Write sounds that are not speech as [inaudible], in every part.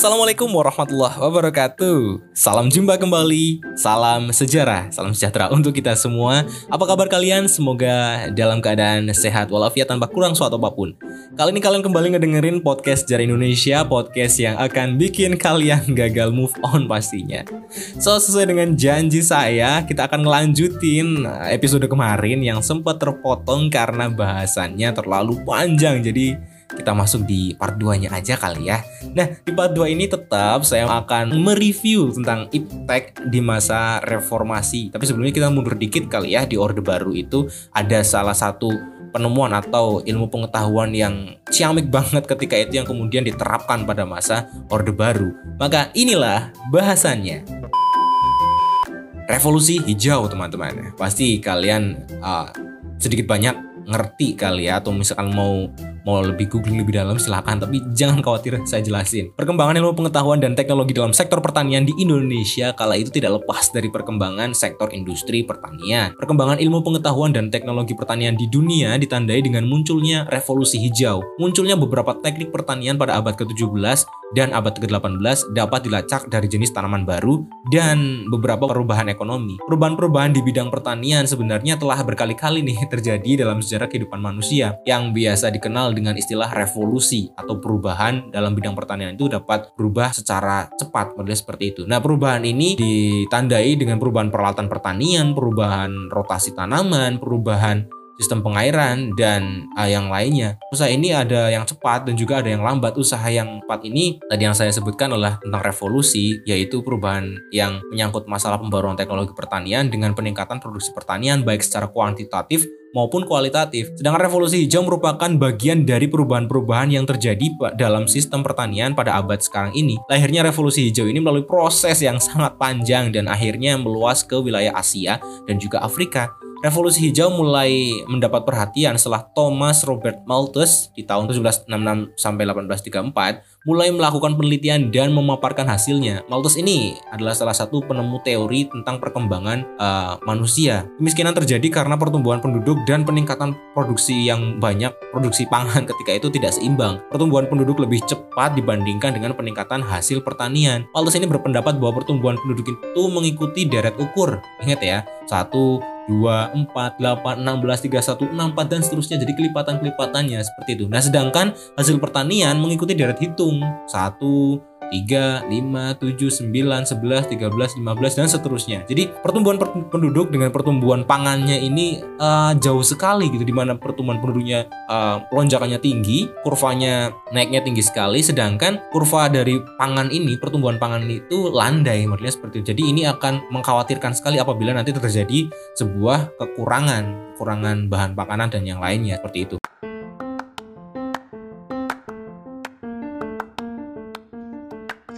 Assalamualaikum warahmatullahi wabarakatuh. Salam jumpa kembali Salam sejarah Salam sejahtera untuk kita semua. Apa kabar kalian? Semoga dalam keadaan sehat walafiat tanpa kurang suatu apa pun. Kali ini kalian kembali ngedengerin podcast Sejarah Indonesia Podcast yang akan bikin kalian [laughs] gagal move on pastinya. So sesuai dengan janji saya Kita akan ngelanjutin episode kemarin Yang sempat terpotong karena bahasannya terlalu panjang. Jadi kita masuk di part 2-nya aja kali ya. Nah, di part 2 ini tetap saya akan mereview tentang iptek di masa reformasi. Tapi sebelumnya kita mundur dikit kali ya di Orde Baru itu ada salah satu penemuan atau ilmu pengetahuan yang ciamik banget ketika itu yang kemudian diterapkan pada masa Orde Baru. Maka inilah bahasannya. Revolusi hijau teman-teman. Pasti kalian uh, sedikit banyak ngerti kali ya atau misalkan mau mau lebih googling lebih dalam silahkan. Tapi jangan khawatir saya jelasin. Perkembangan ilmu pengetahuan dan teknologi dalam sektor pertanian di Indonesia kala itu tidak lepas dari perkembangan sektor industri pertanian. Perkembangan ilmu pengetahuan dan teknologi pertanian di dunia ditandai dengan munculnya revolusi hijau. Munculnya beberapa teknik pertanian pada abad ke-17 dan abad ke-18 dapat dilacak dari jenis tanaman baru dan beberapa perubahan ekonomi. Perubahan-perubahan di bidang pertanian sebenarnya telah berkali-kali nih terjadi dalam sejarah kehidupan manusia yang biasa dikenal dengan istilah revolusi atau perubahan dalam bidang pertanian itu dapat berubah secara cepat model seperti itu. Nah, perubahan ini ditandai dengan perubahan peralatan pertanian, perubahan rotasi tanaman, perubahan sistem pengairan dan uh, yang lainnya. Usaha ini ada yang cepat dan juga ada yang lambat. Usaha yang cepat ini tadi yang saya sebutkan adalah tentang revolusi, yaitu perubahan yang menyangkut masalah pembaruan teknologi pertanian dengan peningkatan produksi pertanian baik secara kuantitatif maupun kualitatif. Sedangkan revolusi hijau merupakan bagian dari perubahan-perubahan yang terjadi dalam sistem pertanian pada abad sekarang ini. Lahirnya revolusi hijau ini melalui proses yang sangat panjang dan akhirnya meluas ke wilayah Asia dan juga Afrika. Revolusi hijau mulai mendapat perhatian setelah Thomas Robert Malthus di tahun 1766 sampai 1834 mulai melakukan penelitian dan memaparkan hasilnya. Malthus ini adalah salah satu penemu teori tentang perkembangan uh, manusia. Kemiskinan terjadi karena pertumbuhan penduduk dan peningkatan produksi yang banyak, produksi pangan ketika itu tidak seimbang. Pertumbuhan penduduk lebih cepat dibandingkan dengan peningkatan hasil pertanian. Malthus ini berpendapat bahwa pertumbuhan penduduk itu mengikuti deret ukur. Ingat ya, satu 2, 4, 8, 16, 31, 64 dan seterusnya jadi kelipatan-kelipatannya seperti itu. Nah, sedangkan hasil pertanian mengikuti deret hitung 1 3, 5, 7, 9, 11, 13, 15 dan seterusnya. Jadi pertumbuhan penduduk dengan pertumbuhan pangannya ini uh, jauh sekali gitu di mana pertumbuhan penduduknya uh, lonjakannya tinggi, kurvanya naiknya tinggi sekali sedangkan kurva dari pangan ini pertumbuhan pangan itu landai modelnya seperti itu. Jadi ini akan mengkhawatirkan sekali apabila nanti terjadi sebuah kekurangan, kekurangan bahan makanan dan yang lainnya seperti itu.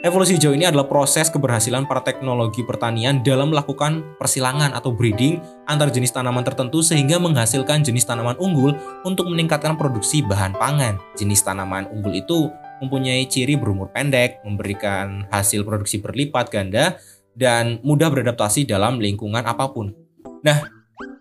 Revolusi hijau ini adalah proses keberhasilan para teknologi pertanian dalam melakukan persilangan atau breeding antar jenis tanaman tertentu sehingga menghasilkan jenis tanaman unggul untuk meningkatkan produksi bahan pangan. Jenis tanaman unggul itu mempunyai ciri berumur pendek, memberikan hasil produksi berlipat ganda, dan mudah beradaptasi dalam lingkungan apa pun. Nah,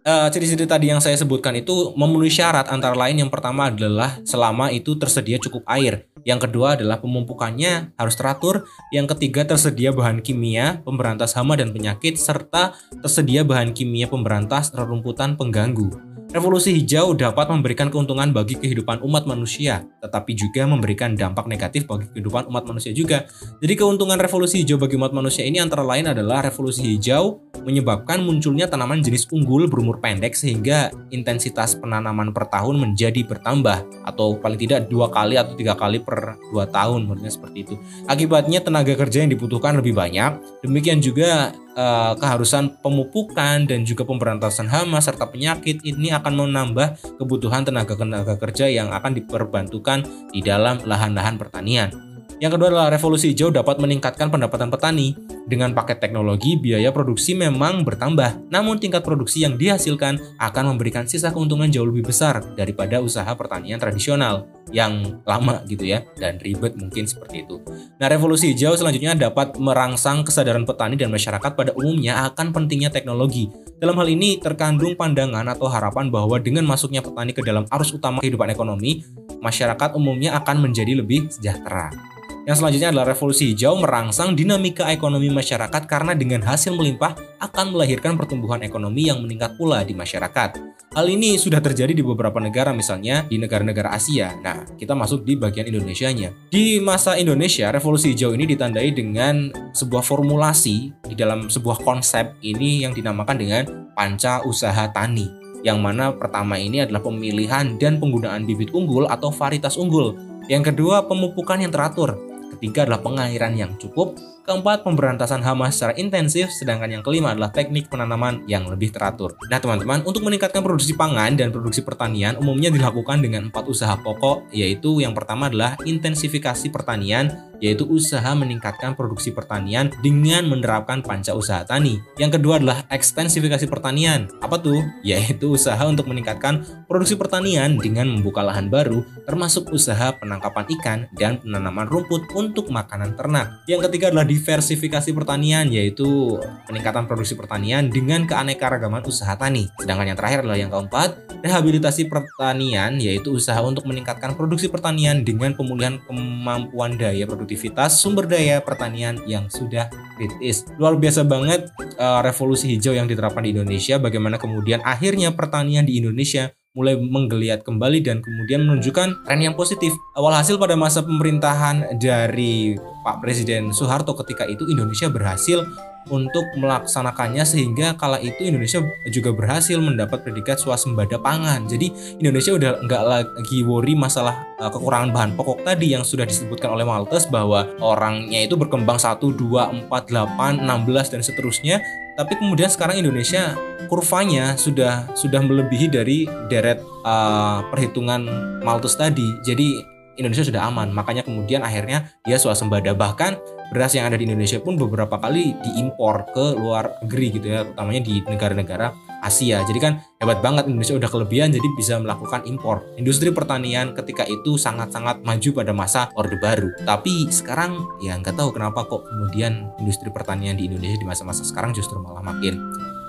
eh, ciri-ciri tadi yang saya sebutkan itu memenuhi syarat antara lain yang pertama adalah selama itu tersedia cukup air. Yang kedua adalah pemumpukannya harus teratur. Yang ketiga tersedia bahan kimia pemberantas hama dan penyakit serta tersedia bahan kimia pemberantas rerumputan pengganggu. Revolusi hijau dapat memberikan keuntungan bagi kehidupan umat manusia, tetapi juga memberikan dampak negatif bagi kehidupan umat manusia juga. Jadi keuntungan revolusi hijau bagi umat manusia ini antara lain adalah revolusi hijau menyebabkan munculnya tanaman jenis unggul berumur pendek sehingga intensitas penanaman per tahun menjadi bertambah atau paling tidak dua kali atau tiga kali per dua tahun, maksudnya seperti itu. Akibatnya tenaga kerja yang dibutuhkan lebih banyak. Demikian juga uh, keharusan pemupukan dan juga pemberantasan hama serta penyakit ini akan menambah kebutuhan tenaga-tenaga kerja yang akan diperbantukan di dalam lahan-lahan pertanian. Yang kedua adalah revolusi hijau dapat meningkatkan pendapatan petani. Dengan paket teknologi, biaya produksi memang bertambah, namun tingkat produksi yang dihasilkan akan memberikan sisa keuntungan jauh lebih besar daripada usaha pertanian tradisional yang lama gitu ya dan ribet mungkin seperti itu. Nah, revolusi hijau selanjutnya dapat merangsang kesadaran petani dan masyarakat pada umumnya akan pentingnya teknologi. Dalam hal ini terkandung pandangan atau harapan bahwa dengan masuknya petani ke dalam arus utama kehidupan ekonomi, masyarakat umumnya akan menjadi lebih sejahtera. Yang selanjutnya adalah revolusi hijau merangsang dinamika ekonomi masyarakat karena dengan hasil melimpah akan melahirkan pertumbuhan ekonomi yang meningkat pula di masyarakat. Hal ini sudah terjadi di beberapa negara misalnya di negara-negara Asia. Nah, kita masuk di bagian Indonesianya. Di masa Indonesia, revolusi hijau ini ditandai dengan sebuah formulasi di dalam sebuah konsep ini yang dinamakan dengan panca usaha tani yang mana pertama ini adalah pemilihan dan penggunaan bibit unggul atau varietas unggul. Yang kedua, pemupukan yang teratur ketiga adalah pengairan yang cukup, keempat pemberantasan hama secara intensif, sedangkan yang kelima adalah teknik penanaman yang lebih teratur. Nah teman-teman, untuk meningkatkan produksi pangan dan produksi pertanian umumnya dilakukan dengan empat usaha pokok, yaitu yang pertama adalah intensifikasi pertanian, yaitu usaha meningkatkan produksi pertanian dengan menerapkan panca usaha tani. Yang kedua adalah ekstensifikasi pertanian. Apa tuh? [laughs] Yaitu usaha untuk meningkatkan produksi pertanian dengan membuka lahan baru, termasuk usaha penangkapan ikan dan penanaman rumput untuk makanan ternak. Yang ketiga adalah diversifikasi pertanian, yaitu peningkatan produksi pertanian dengan keanekaragaman usaha tani. Sedangkan yang terakhir adalah yang keempat, rehabilitasi pertanian, yaitu usaha untuk meningkatkan produksi pertanian dengan pemulihan kemampuan daya produktivitas sumber daya pertanian yang sudah kritis. Luar biasa banget uh, revolusi hijau yang diterapkan di Indonesia, bagaimana kemudian akhirnya pertanian di Indonesia mulai menggeliat kembali dan kemudian menunjukkan tren yang positif. Awal hasil pada masa pemerintahan dari Pak Presiden Soeharto ketika itu Indonesia berhasil untuk melaksanakannya sehingga kala itu Indonesia juga berhasil mendapat predikat swasembada pangan. Jadi Indonesia udah nggak lagi worry masalah uh, kekurangan bahan pokok tadi yang sudah disebutkan oleh Maltes bahwa orangnya itu berkembang 1, 2, 4, 8, 16 dan seterusnya. Tapi kemudian sekarang Indonesia kurvanya sudah sudah melebihi dari deret uh, perhitungan Malthus tadi. Jadi Indonesia sudah aman. Makanya kemudian akhirnya dia swasembada. Bahkan beras yang ada di Indonesia pun beberapa kali diimpor ke luar negeri gitu ya, utamanya di negara-negara Asia. Jadi kan hebat banget Indonesia udah kelebihan jadi bisa melakukan impor. Industri pertanian ketika itu sangat-sangat maju pada masa Orde Baru. Tapi sekarang ya nggak tahu kenapa kok kemudian industri pertanian di Indonesia di masa-masa sekarang justru malah makin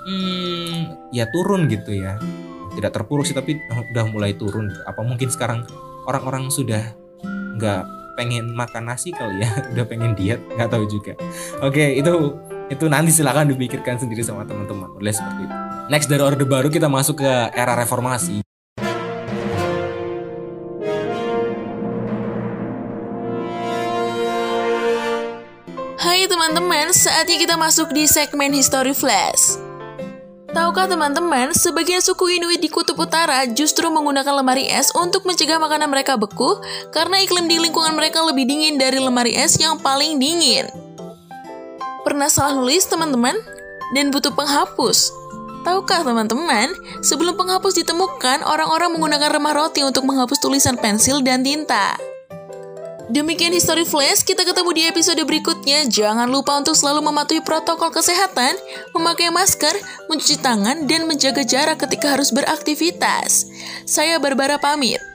hmm, ya turun gitu ya. Tidak terpuruk sih tapi udah mulai turun. Apa mungkin sekarang orang-orang sudah nggak pengen makan nasi kali ya [laughs] udah pengen diet nggak tahu juga. Oke itu itu nanti silahkan dipikirkan sendiri sama teman-teman boleh seperti itu. Next dari orde baru kita masuk ke era reformasi. Hai teman-teman, saatnya kita masuk di segmen History Flash. Tahukah teman-teman, sebagian suku Inuit di Kutub Utara justru menggunakan lemari es untuk mencegah makanan mereka beku karena iklim di lingkungan mereka lebih dingin dari lemari es yang paling dingin. Pernah salah nulis teman-teman? Dan butuh penghapus. Tahukah teman-teman, sebelum penghapus ditemukan, orang-orang menggunakan remah roti untuk menghapus tulisan pensil dan tinta. Demikian History Flash, kita ketemu di episode berikutnya. Jangan lupa untuk selalu mematuhi protokol kesehatan, memakai masker, mencuci tangan, dan menjaga jarak ketika harus beraktivitas. Saya Barbara pamit.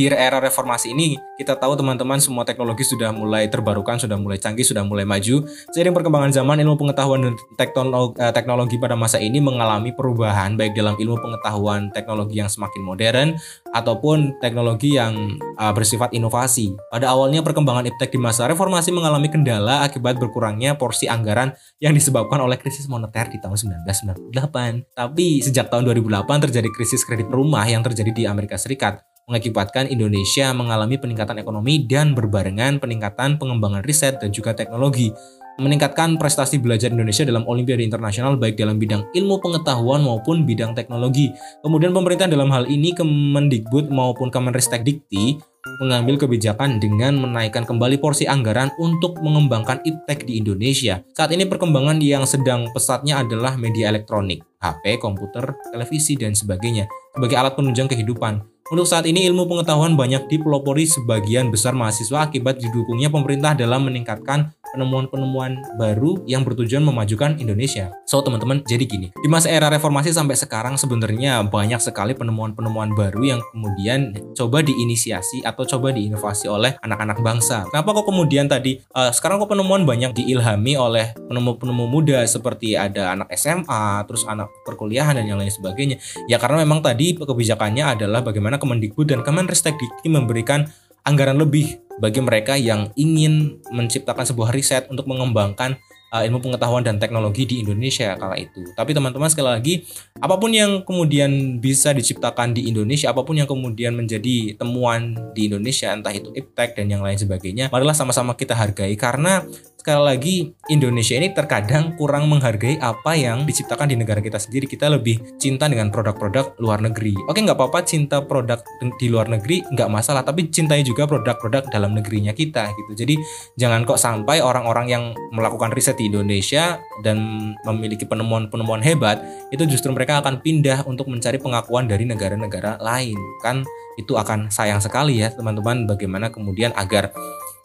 Di era reformasi ini kita tahu teman-teman semua teknologi sudah mulai terbarukan, sudah mulai canggih, sudah mulai maju. Seiring perkembangan zaman, ilmu pengetahuan dan teknologi, eh, teknologi pada masa ini mengalami perubahan baik dalam ilmu pengetahuan teknologi yang semakin modern ataupun teknologi yang uh, bersifat inovasi. Pada awalnya perkembangan iptek di masa reformasi mengalami kendala akibat berkurangnya porsi anggaran yang disebabkan oleh krisis moneter di tahun 1998. Tapi sejak tahun 2008 terjadi krisis kredit rumah yang terjadi di Amerika Serikat mengakibatkan Indonesia mengalami peningkatan ekonomi dan berbarengan peningkatan pengembangan riset dan juga teknologi meningkatkan prestasi belajar Indonesia dalam Olimpiade internasional baik dalam bidang ilmu pengetahuan maupun bidang teknologi. Kemudian pemerintah dalam hal ini Kemendikbud maupun Kemenristek Dikti mengambil kebijakan dengan menaikkan kembali porsi anggaran untuk mengembangkan iptek di Indonesia. Saat ini perkembangan yang sedang pesatnya adalah media elektronik, HP, komputer, televisi, dan sebagainya sebagai alat penunjang kehidupan. Untuk saat ini ilmu pengetahuan banyak dipelopori sebagian besar mahasiswa akibat didukungnya pemerintah dalam meningkatkan penemuan-penemuan baru yang bertujuan memajukan Indonesia. So teman-teman, jadi gini, di masa era reformasi sampai sekarang sebenarnya banyak sekali penemuan-penemuan baru yang kemudian coba diinisiasi atau coba diinovasi oleh anak-anak bangsa. Kenapa kok kemudian tadi uh, sekarang kok penemuan banyak diilhami oleh penemu-penemu muda seperti ada anak SMA, terus anak perkuliahan dan yang lain sebagainya. Ya karena memang tadi kebijakannya adalah bagaimana Kemendikbud dan Kemenristek Dikti memberikan anggaran lebih bagi mereka yang ingin menciptakan sebuah riset untuk mengembangkan uh, ilmu pengetahuan dan teknologi di Indonesia kala itu. Tapi teman-teman sekali lagi, apa pun yang kemudian bisa diciptakan di Indonesia, apa pun yang kemudian menjadi temuan di Indonesia, entah itu iptek dan yang lain sebagainya, marilah sama-sama kita hargai karena sekali lagi Indonesia ini terkadang kurang menghargai apa yang diciptakan di negara kita sendiri. Kita lebih cinta dengan produk-produk luar negeri. Oke nggak apa-apa cinta produk di luar negeri nggak masalah, tapi cintai juga produk-produk dalam negerinya kita gitu. Jadi jangan kok sampai orang-orang yang melakukan riset di Indonesia dan memiliki penemuan-penemuan hebat itu justru mereka akan pindah untuk mencari pengakuan dari negara-negara lain. Kan itu akan sayang sekali ya teman-teman bagaimana kemudian agar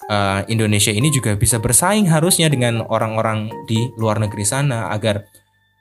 uh, Indonesia ini juga bisa bersaing harusnya dengan orang-orang di luar negeri sana agar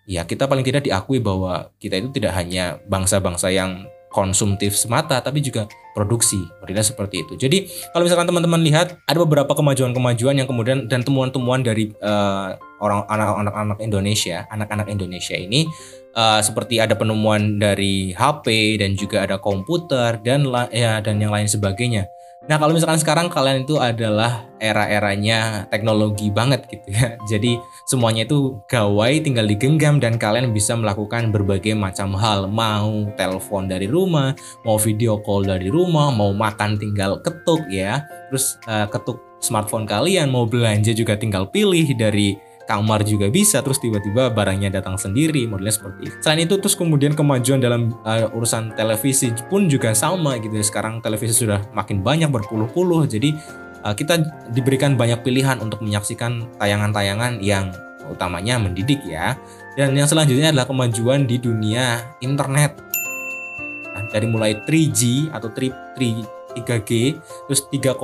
ya kita paling tidak diakui bahwa kita itu tidak hanya bangsa-bangsa yang konsumtif semata tapi juga produksi modelnya seperti itu. Jadi kalau misalkan teman-teman lihat ada beberapa kemajuan-kemajuan yang kemudian dan temuan-temuan dari uh, orang anak-anak Indonesia anak-anak Indonesia ini uh, seperti ada penemuan dari HP dan juga ada komputer dan ya dan yang lain sebagainya Nah kalau misalkan sekarang kalian itu adalah era-eranya teknologi banget gitu ya. [laughs] Jadi semuanya itu gawai tinggal digenggam dan kalian bisa melakukan berbagai macam hal. Mau telepon dari rumah, mau video call dari rumah, mau makan tinggal ketuk ya. Terus uh, ketuk smartphone kalian, mau belanja juga tinggal pilih dari kamar juga bisa terus tiba-tiba barangnya datang sendiri modelnya seperti itu. Selain itu terus kemudian kemajuan dalam uh, urusan televisi pun juga sama gitu ya. Sekarang televisi sudah makin banyak berpuluh-puluh jadi uh, kita diberikan banyak pilihan untuk menyaksikan tayangan-tayangan yang utamanya mendidik ya. Dan yang selanjutnya adalah kemajuan di dunia internet. Nah, dari mulai 3G atau 3, 3 3G, terus 3,5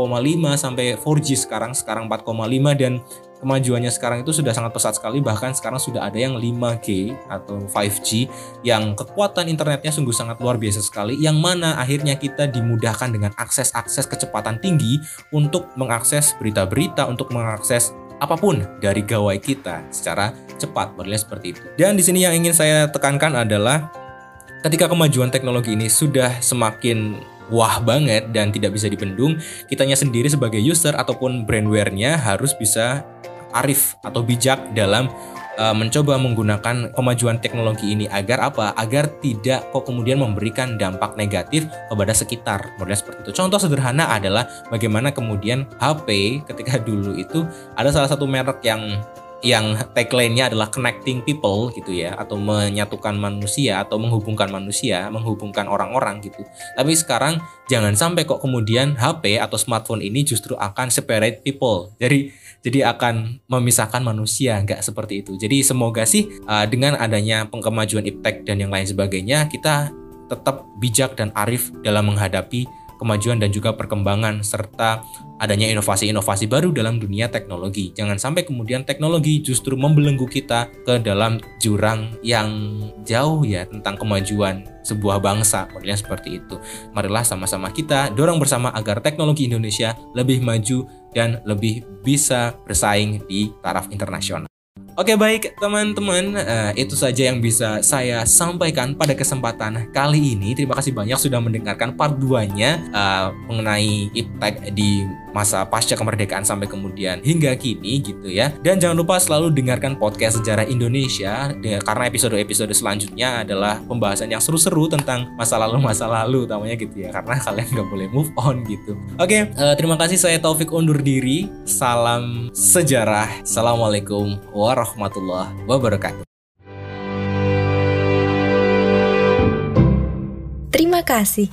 sampai 4G sekarang, sekarang 4,5 dan kemajuannya sekarang itu sudah sangat pesat sekali bahkan sekarang sudah ada yang 5G atau 5G yang kekuatan internetnya sungguh sangat luar biasa sekali yang mana akhirnya kita dimudahkan dengan akses-akses kecepatan tinggi untuk mengakses berita-berita untuk mengakses apa pun dari gawai kita secara cepat modelnya seperti itu. Dan di sini yang ingin saya tekankan adalah ketika kemajuan teknologi ini sudah semakin wah banget dan tidak bisa dibendung, kitanya sendiri sebagai user ataupun brandware-nya harus bisa arif atau bijak dalam uh, mencoba menggunakan kemajuan teknologi ini agar apa? Agar tidak kok kemudian memberikan dampak negatif kepada sekitar. Model seperti itu. Contoh sederhana adalah bagaimana kemudian HP ketika [laughs] dulu itu ada salah satu merek yang yang tagline-nya adalah connecting people gitu ya atau menyatukan manusia atau menghubungkan manusia, menghubungkan orang-orang gitu. Tapi sekarang jangan sampai kok kemudian HP atau smartphone ini justru akan separate people. Jadi jadi akan memisahkan manusia nggak seperti itu. Jadi semoga sih uh, dengan adanya pengkemajuan iptek dan yang lain sebagainya kita tetap bijak dan arif dalam menghadapi kemajuan dan juga perkembangan serta adanya inovasi-inovasi baru dalam dunia teknologi. Jangan sampai kemudian teknologi justru membelenggu kita ke dalam jurang yang jauh ya tentang kemajuan sebuah bangsa. Modelnya seperti itu. Marilah sama-sama kita dorong bersama agar teknologi Indonesia lebih maju dan lebih bisa bersaing di taraf internasional. Oke baik teman-teman uh, itu saja yang bisa saya sampaikan pada kesempatan kali ini. Terima kasih banyak sudah mendengarkan part 2-nya uh, mengenai iptek di masa pasca kemerdekaan sampai kemudian hingga kini gitu ya. Dan jangan lupa selalu dengarkan podcast sejarah Indonesia karena episode-episode selanjutnya adalah pembahasan yang seru-seru tentang masa lalu masa lalu utamanya gitu ya karena [laughs] kalian nggak boleh move on gitu. Oke, uh, terima kasih saya Taufik undur diri. Salam sejarah. Assalamualaikum warahmatullahi wabarakatuh. Terima kasih.